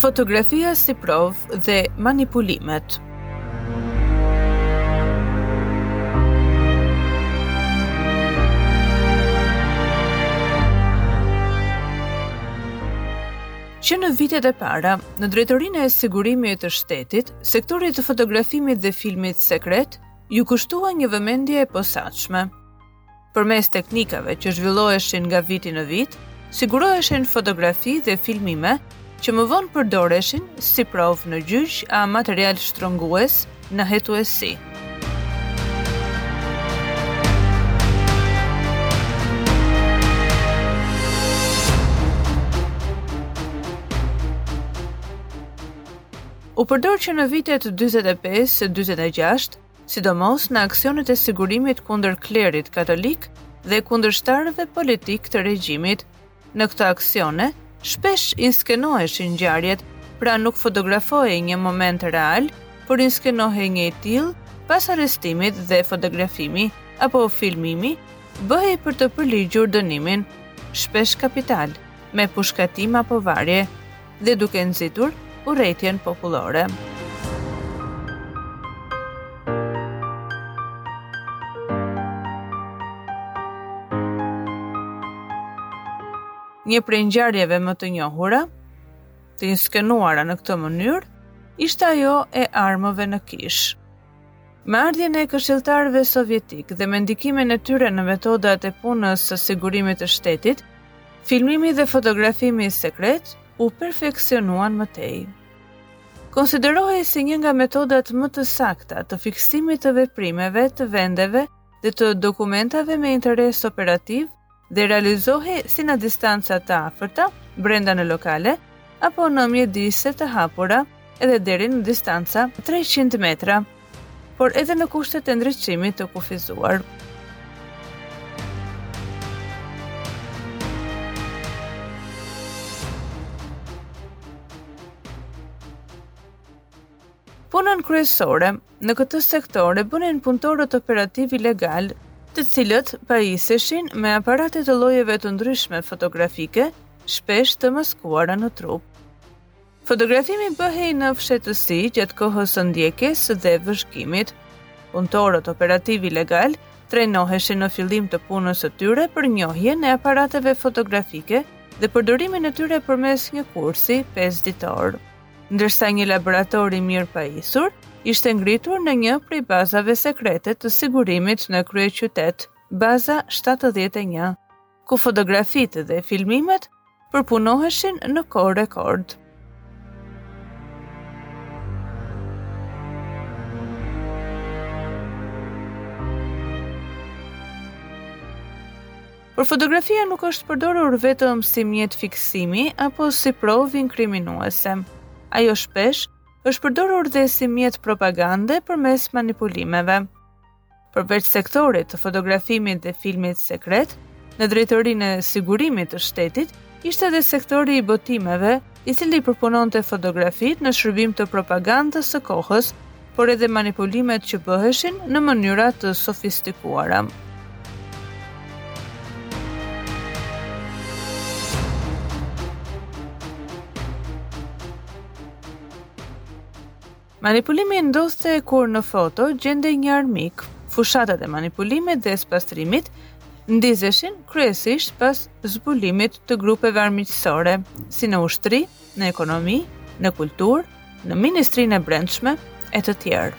Fotografia si provë dhe manipulimet. Që në vitet e para, në drejtorinë e sigurimit të shtetit, sektorit të fotografimit dhe filmit sekret, iu kushtua një vëmendje e posaçme. Përmes teknikave që zhvilloheshin nga viti në vit, siguroheshin fotografi dhe filmime që më vonë përdoreshin si provë në gjyq a material shtrëngues në hetuesi. U përdor që në vitet 45-46 sidomos në aksionet e sigurimit kundër klerit katolik dhe kundërshtarëve politikë të regjimit. Në këto aksione, shpesh inskenoheshin ngjarjet, pra nuk fotografohej një moment real, por inskenohej një i tillë pas arrestimit dhe fotografimi apo filmimi bëhej për të përligjur dënimin, shpesh kapital, me pushkatim apo varje. dhe duke nxitur urrejtjen popullore. Një prej ngjarjeve më të njohura, të inskenuara në këtë mënyrë, ishte ajo e armëve në kishë. Me ardhjen e këshilltarëve sovjetikë dhe me ndikimin e tyre në metodat e punës së sigurimit të shtetit, filmimi dhe fotografimi sekret u perfeksionuan më tej. Konsiderohej si një nga metodat më të sakta të fiksimit të veprimeve të vendeve dhe të dokumentave me interes operativ dhe realizohej si në distanca të afërta, brenda në lokale, apo në mjedise të hapura edhe deri në distanca 300 metra, por edhe në kushtet e ndriçimit të kufizuar. Punën kryesore në këtë sektor e bënin punëtorët operativë ilegalë, të cilët pajiseshin me aparate të llojeve të ndryshme fotografike, shpesh të maskuara në trup. Fotografimi bëhej në fshehtësi gjatë kohës së ndjekjes dhe vëzhgimit. Punëtorët operativë ilegalë trajnoheshin në fillim të punës së tyre për njohjen e aparateve fotografike dhe përdorimin e tyre përmes një kursi 5 ditor. ndërsa një laborator i mirëpajisur ishte ngritur në një prej bazave sekrete të sigurimit në kryeqytet, baza 71, ku fotografitë dhe filmimet përpunoheshin në kohë rekord. Por fotografia nuk është përdorur vetëm si mjet fiksimi apo si provë inkriminuese. Ajo shpesh është përdorur dhe si mjet propagande përmes manipulimeve. Përveç sektorit të fotografimit dhe filmit sekret, në drejtorinë e sigurimit të shtetit, ishte edhe sektori i botimeve, i cili përpunonte fotografitë në shërbim të propagandës së kohës, por edhe manipulimet që bëheshin në mënyra të sofistikuara. Manipulimi ndodhte kur në foto gjendej një armik. Fushatat e manipulimit dhe spastrimit ndizeshin kryesisht pas zbulimit të grupeve armiqësore, si në ushtri, në ekonomi, në kulturë, në Ministrinë e Brendshme e të tjerë.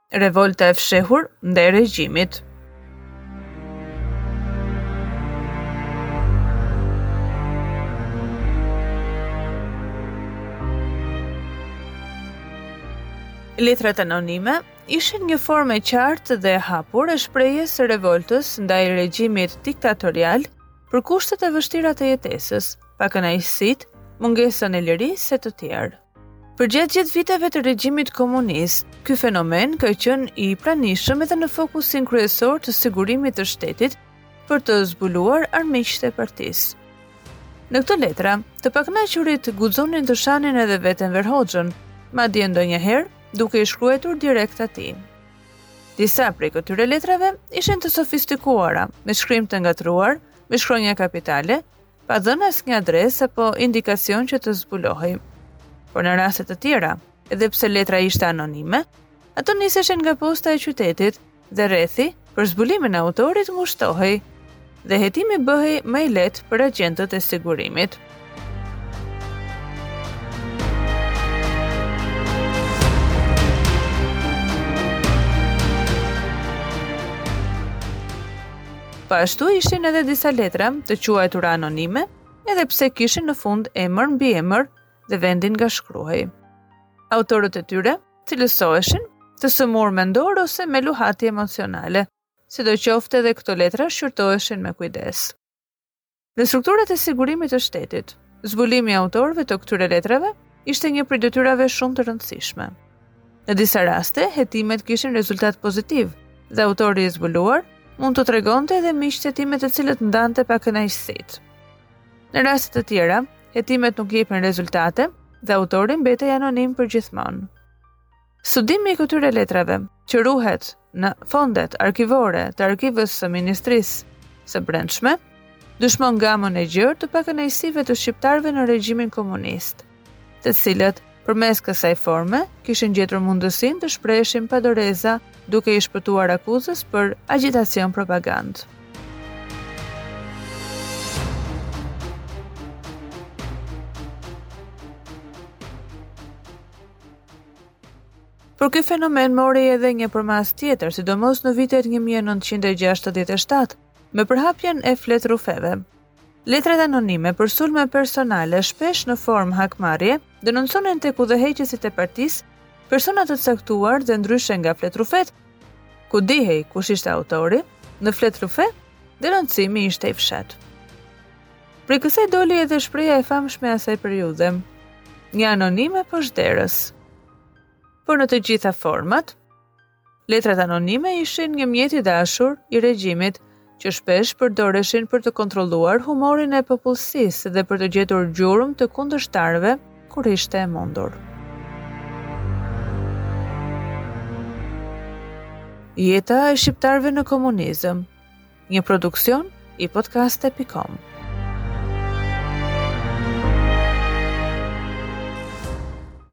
Revolta e fshehur ndaj regjimit. Letrat anonime ishin një formë e qartë dhe e hapur e shprehjes së revoltës ndaj regjimit diktatorial për kushtet e vështira të jetesës, pakënaqësitë, mungesën e lirisë e të tjerë. Përgjatë gjithë viteve të regjimit komunist, ky fenomen ka qenë i pranishëm edhe në fokusin kryesor të sigurimit të shtetit për të zbuluar armiqtë e partisë. Në këto letra, të pakënaqurit guxonin të shanin edhe vetë Enver Hoxhën, madje ndonjëherë duke i shkruajtur direkt atij. Disa prej këtyre letrave ishin të sofistikuara, me shkrim të ngatërruar, me shkronja kapitale, pa dhënë asnjë adresë apo indikacion që të zbulohej. Por në raste të tjera, edhe pse letra ishte anonime, ato niseshin nga posta e qytetit dhe rrethi për zbulimin e autorit ngushtohej dhe hetimi bëhej më i lehtë për agjentët e sigurimit. Po ashtu ishin edhe disa letra të quajtura anonime, edhe pse kishin në fund emër mbiemër dhe vendin nga shkruhej. Autorët e tyre cilësoheshin të sëmurë mendor ose me luhatje emocionale, sidoqoftë edhe këto letra shqyrtoheshin me kujdes. Në strukturat e sigurimit të shtetit, zbulimi i autorëve të këtyre letrave ishte një prej detyrave shumë të rëndësishme. Në disa raste, hetimet kishin rezultat pozitiv dhe autori i zbuluar mund të tregonte edhe miqtë e tij me të cilët ndante pakënaqësitë. Në raste të tjera, hetimet nuk jepin rezultate dhe autori mbetej anonim përgjithmonë. Studimi i këtyre letrave që ruhet në fondet arkivore të arkivës së Ministrisë së Brendshme, dëshmon gamën e gjerë të pakënaqësive të shqiptarëve në regjimin komunist, të cilët përmes kësaj forme kishin gjetur mundësinë të shpreheshin pa doreza duke i shpëtuar akuzës për agjitacion propagandë. Por ky fenomen mori edhe një përmasë tjetër, sidomos në vitet 1967, me përhapjen e fletrufeve. Letrat anonime për sulme personale shpesh në formë hakmarrje denonconin tek udhëheqësit e partisë persona të caktuar dhe ndryshe nga fletrufet, ku dihej kush ishte autori, në fletrufe denoncimi ishte i fshehtë. Prej kësaj doli edhe shprehja e famshme e asaj periudhe. Një anonime poshtë derës. Por në të gjitha format, letrat anonime ishin një mjet i dashur i regjimit, që shpesh përdoreshin për të kontrolluar humorin e popullsisë dhe për të gjetur gjurmë të kundërshtarëve kur ishte e mundur. Jeta e shqiptarëve në komunizëm. një produksion i podcaste.com.